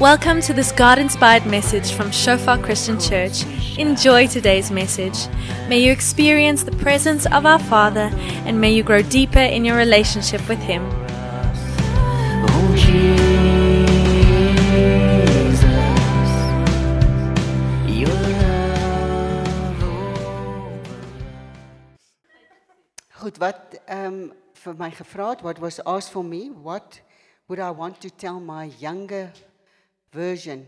Welcome to this God inspired message from Shofar Christian Church. Enjoy today's message. May you experience the presence of our Father and may you grow deeper in your relationship with Him. Goed, wat ehm, vir my gevra what was asked for me, what would I want to tell my younger version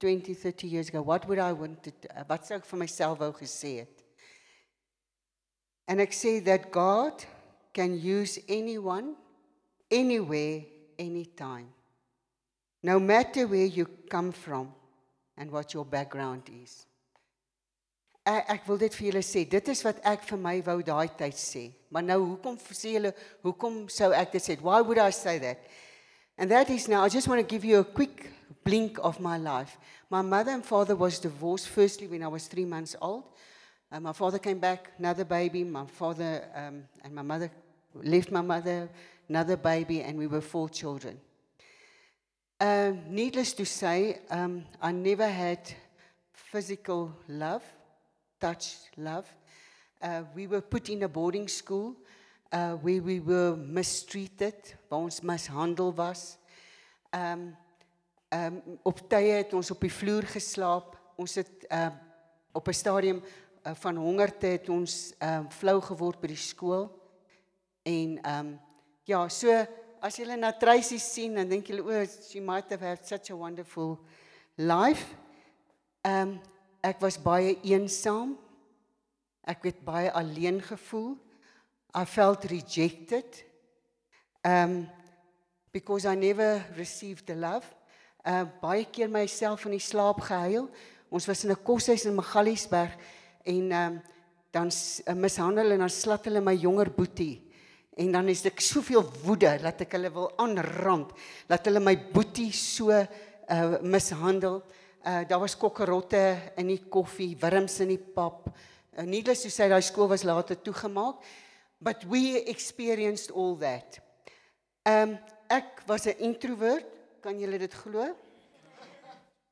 20, 30 years ago? What would I want to uh, wat sou ek vir myself wou gesê het? En ek sê that God can use anyone anywhere anytime. No matter where you come from and what your background is. Ek, ek wil dit vir julle sê. Dit is wat ek vir my wou daai tyd sê. Maar nou hoekom sê julle hoekom sou ek dit sê? Why would I say that? And that is now I just want to give you a quick blink of my life. My mother and father was divorced firstly when I was 3 months old. Uh, my father came back, another baby. My father um, and my mother left my mother, another baby, and we were four children. Uh, needless to say, um, I never had physical love, touch love. Uh, we were put in a boarding school uh, where we were mistreated, waar ons mishandel was. Um, um, op tye het ons op die vloer geslaap. Ons het uh, op 'n stadium uh, van hongerte het ons um, flou geword by die skool. En ehm um, ja, so as julle na Tracy sien, dan dink julle o, she might have had such a wonderful life. Ehm um, ek was baie eensaam. Ek het baie alleen gevoel. I felt rejected. Um because I never received the love. Uh baie keer myself in die slaap gehuil. Ons was in 'n koshuis in Magaliesberg en um dan uh, mishandel en dan slat hulle my jonger boetie. En dan is ek soveel woede dat ek hulle wil aanrand, dat hulle my boetie so uh mishandel. Uh daar was kokkerotte in die koffie, wurms in die pap. Uh, needless to say daai skool was later toegemaak. But we experienced all that. Um ek was 'n introvert, kan julle dit glo?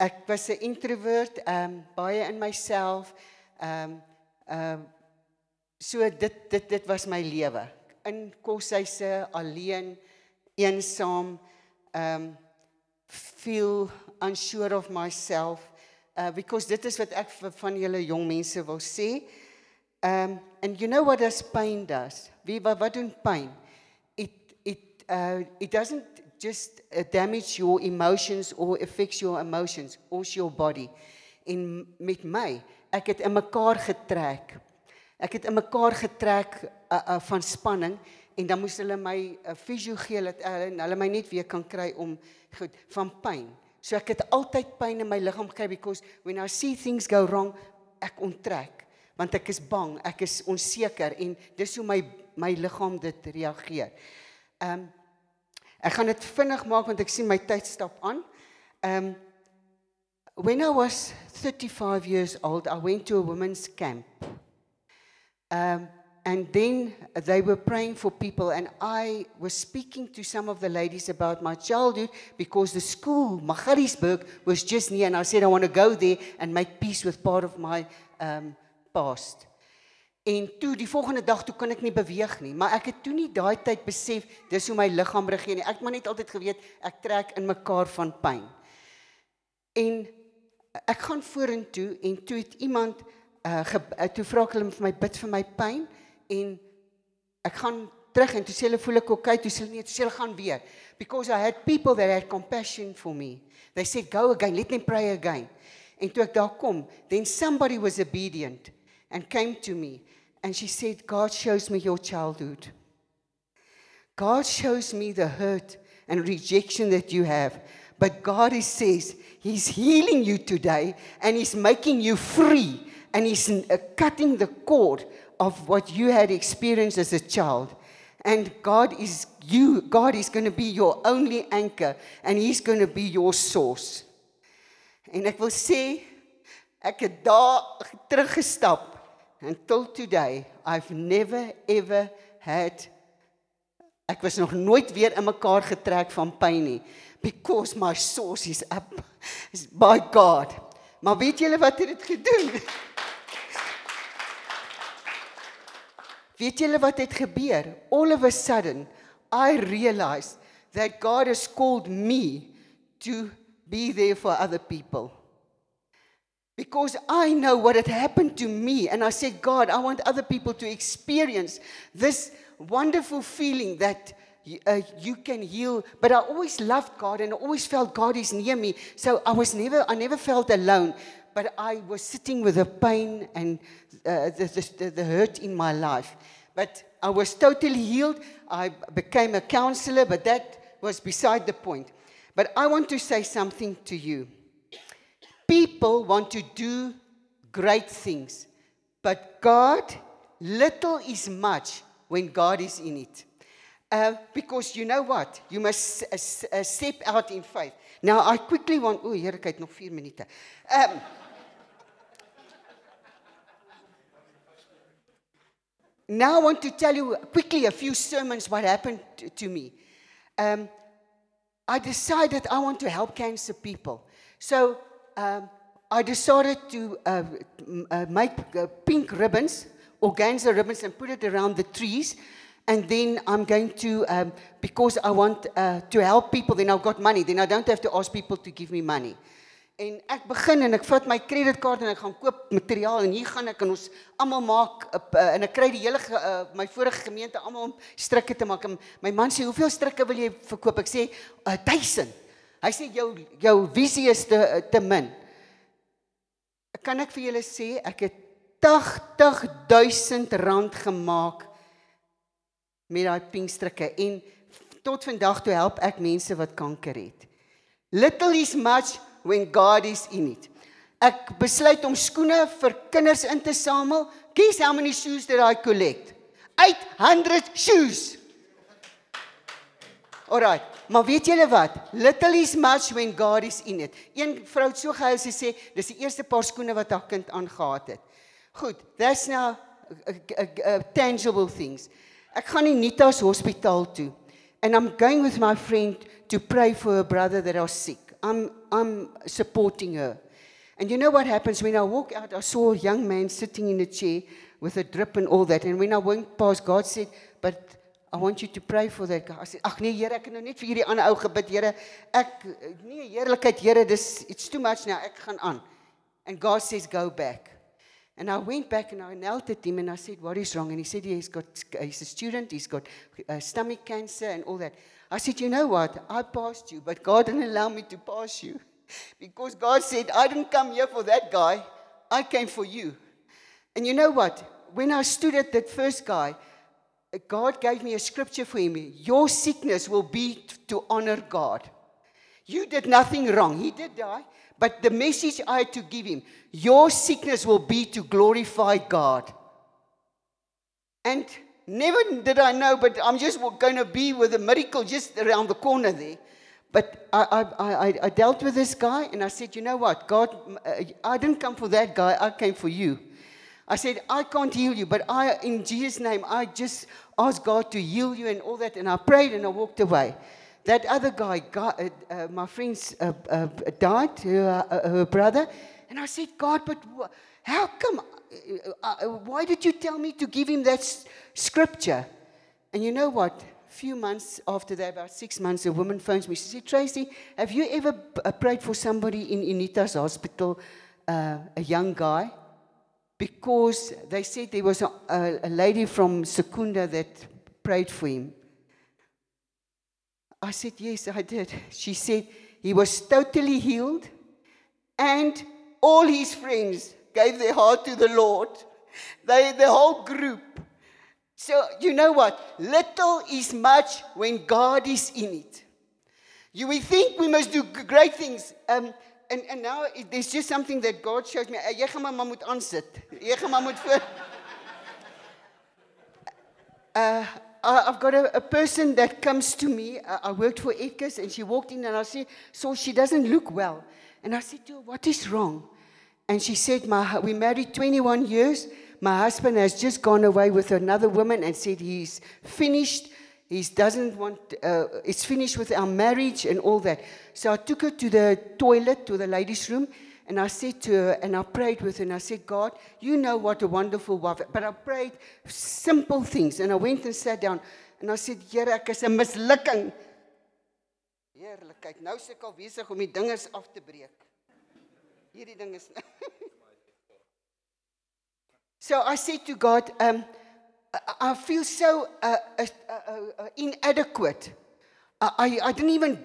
Ek was 'n introvert, um baie in myself. Um um so dit dit dit was my lewe. In koshuise, alleen, eensaam, um feel unsure of myself uh because dit is wat ek van julle jong mense wil sê. Um and you know what does pain does? Wie wat, wat doen pyn? It it uh it doesn't just uh, damage your emotions or affects your emotions or your body. En met my, ek het in mekaar getrek. Ek het in mekaar getrek uh, uh, van spanning en dan moes hulle my 'n uh, fisio gee dat uh, hulle my net weer kan kry om goed van pyn. So ek het altyd pyn in my liggaam gekry because when I see things go wrong, ek onttrek want ek is bang, ek is onseker en dis hoe my my liggaam dit reageer. Ehm um, ek gaan dit vinnig maak want ek sien my tyd stap aan. Um, when I was 35 years old, I went to a women's camp. Um, and then they were praying for people, and I was speaking to some of the ladies about my childhood because the school, Magaliesburg, was just near, and I said I want to go there and make peace with part of my um, past. En toe die volgende dag toe kon ek nie beweeg nie, maar ek het toe nie daai tyd besef dis hoe my liggaam reageer nie. Ek het maar net altyd geweet ek trek in mekaar van pyn. En ek gaan vorentoe en toe het iemand uh, ge, uh toe vra ek hulle vir my bid vir my pyn en ek gaan terug en toe sê hulle voel ek okay, toe sê hulle nee, toe sê hulle gaan weer because I had people that had compassion for me. They said go again, let them pray again. En toe ek daar kom, then somebody was obedient and came to me and she said God shows me your childhood. God shows me the hurt and rejection that you have. But God is, says He's healing you today and He's making you free and He's uh, cutting the cord of what you had experienced as a child. And God is you, God is going to be your only anchor and He's going to be your source. En ek wil sê ek het daar teruggestap until today I've never ever had Ek was nog nooit weer in mekaar getrek van pyn nie because my source is up is by God. Maar weet julle wat het dit gedoen? Weet julle wat het gebeur? All of a sudden, I realized that God has called me to be there for other people. Because I know what had happened to me. And I said, God, I want other people to experience this wonderful feeling that uh, you can heal. But I always loved God and I always felt God is near me. So I was never, I never felt alone. But I was sitting with the pain and uh, the, the, the hurt in my life. But I was totally healed. I became a counselor, but that was beside the point. But I want to say something to you. People want to do great things, but God, little is much when God is in it. Uh, because you know what? You must uh, uh, step out in faith. Now, I quickly want. Oh, Here, kyk nog 4 minute. Um, now, I want to tell you quickly a few sermons what happened to, to me. Um, I decided I want to help cancer people. So, um, I decided to uh, uh, make uh, pink ribbons, organza ribbons, and put it around the trees. And then I'm going to, um, because I want uh, to help people, then I've got money. Then I don't have to ask people to give me money. En ek begin en ek vat my kredietkaart en ek gaan koop materiaal en hier gaan ek en ons almal maak uh, uh, en ek kry die hele ge, uh, my vorige gemeente almal om strikke te maak. En my man sê, "Hoeveel strikke wil jy verkoop?" Ek sê, uh, "1000." Hy sê, "Jou jou visie is te te min." Kan ek vir julle sê ek het 80000 rand gemaak met daai pinkstrikke en tot vandag toe help ek mense wat kanker het. Little is much when God is in it. Ek besluit om skoene vir kinders in te samel. Guess how many shoes did I collect? 800 shoes. Alright, maar weet julle wat? Little is much when God is in it. Een vrou het so gehuil sy sê dis die eerste paar skoene wat haar kind aangetree het. Goed, that's now uh, uh, uh, tangible things. Ek gaan nie Nitas hospitaal toe. And I'm going with my friend to pray for her brother that are sick. I'm I'm supporting her. And you know what happens when I walk out I saw a young man sitting in a chair with a drip and all that and when I went past God said, "But I want you to pray for that guy." I said, "Ag nee Here, ek het nou net vir hierdie ander ou gebid, Here. Ek nee heerlikheid, Here, dis it's too much now. Ek gaan aan." And God says, "Go back." And I went back and I knelt at him and I said, What is wrong? And he said, He's got, he's a student, he's got uh, stomach cancer and all that. I said, You know what? I passed you, but God didn't allow me to pass you. Because God said, I didn't come here for that guy, I came for you. And you know what? When I stood at that first guy, God gave me a scripture for him. Your sickness will be to honor God. You did nothing wrong. He did die. But the message I had to give him your sickness will be to glorify God. And never did I know, but I'm just going to be with a miracle just around the corner there. But I, I, I, I dealt with this guy and I said, you know what, God, uh, I didn't come for that guy, I came for you. I said, I can't heal you, but I, in Jesus' name, I just asked God to heal you and all that. And I prayed and I walked away. That other guy, uh, uh, my friend's uh, uh, died, her, uh, her brother. And I said, God, but wh- how come? Uh, uh, why did you tell me to give him that s- scripture? And you know what? A few months after that, about six months, a woman phones me. She said, Tracy, have you ever uh, prayed for somebody in Unitas hospital, uh, a young guy? Because they said there was a, a, a lady from Secunda that prayed for him. I said, Yes, I did. She said, He was totally healed, and all his friends gave their heart to the Lord. They, the whole group. So, you know what? Little is much when God is in it. You we think we must do great things. Um, and, and now it, there's just something that God shows me. Uh, Jy gaan maar moet aansit. Jy gaan maar moet voor. Uh, I've got a, a person that comes to me. Uh, I worked for Ekers, and she walked in, and I said, "So she doesn't look well." And I said to her, "What is wrong?" And she said, "My we married 21 years. My husband has just gone away with another woman, and said he's finished. He doesn't want, uh, it's finished with our marriage and all that. So I took her to the toilet, to the ladies' room, and I said to her, and I prayed with her, and I said, God, you know what a wonderful wife. But I prayed simple things, and I went and sat down, and I said, Here, ek is 'n mislukking. Heerlikheid. Nou ek al besig om die dingers af te breek. Hierdie ding is So I said to God, um, I, feel so uh, uh, uh, uh, inadequate. I, I, didn't even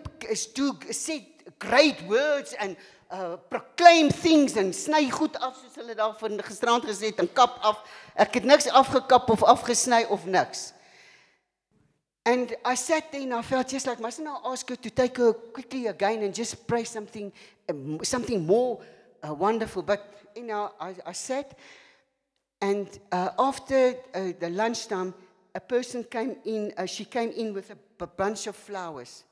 do say great words and uh, proclaim things and sny goed af soos hulle daar van gisterand gesê en kap af. Ek het niks afgekap of afgesny of niks. And I sat there and I felt just like, mustn't I ask her to take her quickly again and just pray something, um, something more uh, wonderful? But, you know, I, I sat and uh, after uh, the lunchtime, a person came in, uh, she came in with a, a bunch of flowers.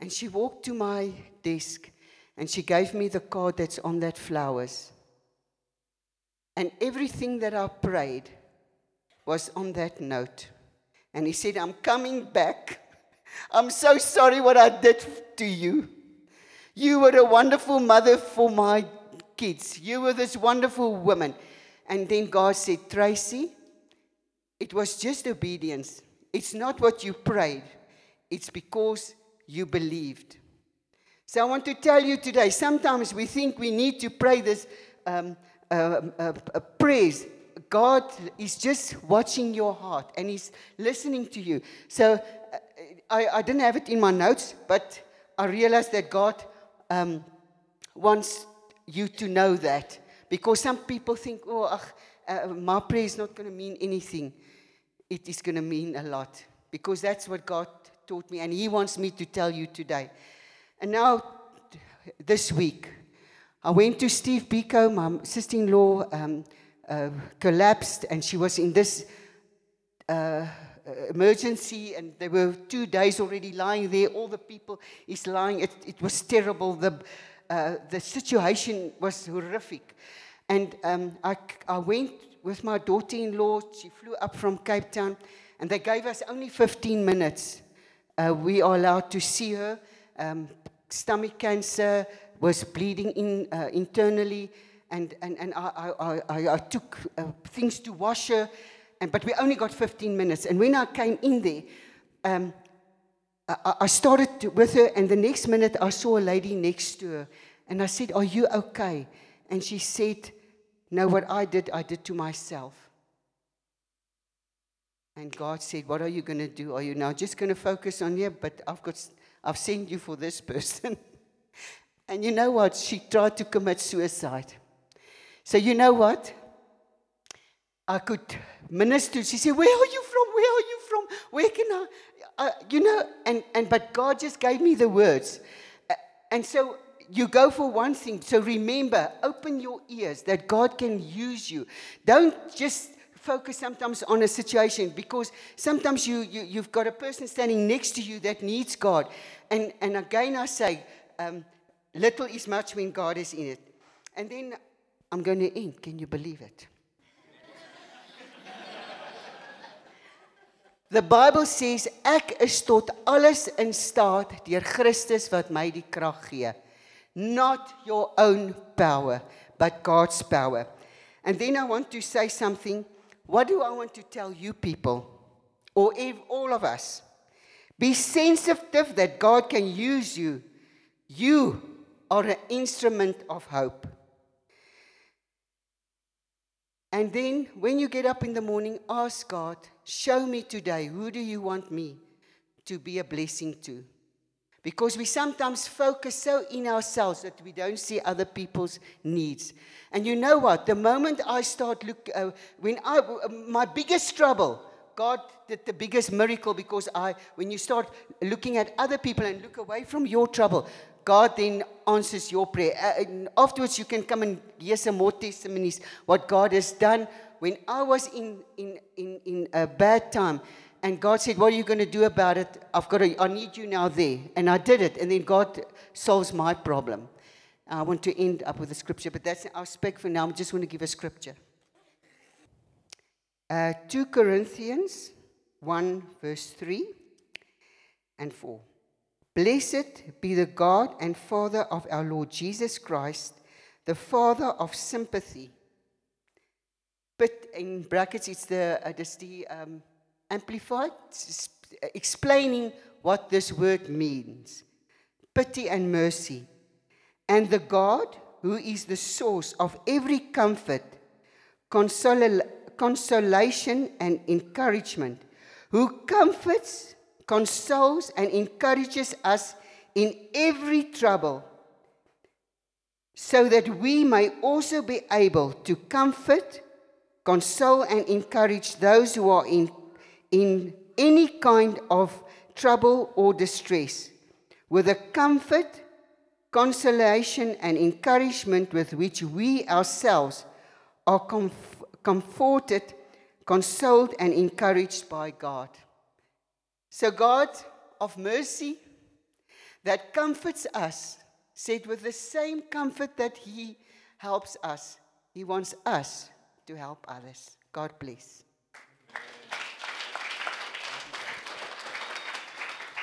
And she walked to my desk and she gave me the card that's on that flowers. And everything that I prayed was on that note. And he said, I'm coming back. I'm so sorry what I did to you. You were a wonderful mother for my kids. You were this wonderful woman. And then God said, Tracy, it was just obedience. It's not what you prayed, it's because you believed. So I want to tell you today sometimes we think we need to pray this um, uh, uh, uh, praise God is just watching your heart and He's listening to you. So uh, I, I didn't have it in my notes, but I realized that God um, wants you to know that. Because some people think, oh, ach, uh, my prayer is not going to mean anything. It is going to mean a lot. Because that's what God taught me, and He wants me to tell you today. And now, this week, I went to Steve Biko, my sister in law. Um, uh, collapsed and she was in this uh, emergency and there were two days already lying there all the people is lying it, it was terrible the, uh, the situation was horrific. And um, I, I went with my daughter-in-law. She flew up from cape town and they gave us only 15 minutes. Uh, we are allowed to see her. Um, stomach cancer was bleeding in, uh, internally. And, and, and I, I, I, I took uh, things to wash her, and, but we only got 15 minutes. And when I came in there, um, I, started with her, and the next minute I saw a lady next to her, and I said, Are you okay? And she said, No, what I did, I did to myself. And God said, What are you going to do? Are you now just going to focus on here? But I've got, I've sent you for this person. and you know what? She tried to commit suicide. So, you know what? I could minister. She said, Where are you from? Where are you from? Where can I? Uh, you know, and, and but God just gave me the words. Uh, and so you go for one thing. So remember, open your ears that God can use you. Don't just focus sometimes on a situation because sometimes you, you, you've got a person standing next to you that needs God. And, and again, I say, um, little is much when God is in it. And then I'm going to end. Can you believe it? The Bible says ek is tot alles in staat deur Christus wat my die krag gee. Not your own power, but God's power. And then I want to say something. What do I want to tell you people or all of us? Be sensitive that God can use you. You are an instrument of hope. And then when you get up in the morning, ask God, show me today, who do you want me to be a blessing to? Because we sometimes focus so in ourselves that we don't see other people's needs. And you know what? The moment I start look, uh, when I, my biggest trouble, God did the biggest miracle because I, when you start looking at other people and look away from your trouble, God then answers your prayer. Uh, afterwards, you can come and hear some more testimonies what God has done. When I was in, in, in, in a bad time, and God said, What are you going to do about it? I've got to, I need you now there. And I did it. And then God solves my problem. I want to end up with a scripture, but that's our spec for now. I just want to give a scripture. Uh, 2 Corinthians 1, verse 3 and 4. Blessed be the God and Father of our Lord Jesus Christ, the Father of sympathy. But in brackets, it's the, uh, it's the um, amplified, explaining what this word means pity and mercy. And the God who is the source of every comfort, consol- consolation, and encouragement, who comforts, consoles, and encourages us in every trouble, so that we may also be able to comfort, console, and encourage those who are in, in any kind of trouble or distress, with the comfort, consolation, and encouragement with which we ourselves are comf- comforted, consoled, and encouraged by God. So, God of mercy that comforts us, said with the same comfort that He helps us, He wants us to help others. God bless.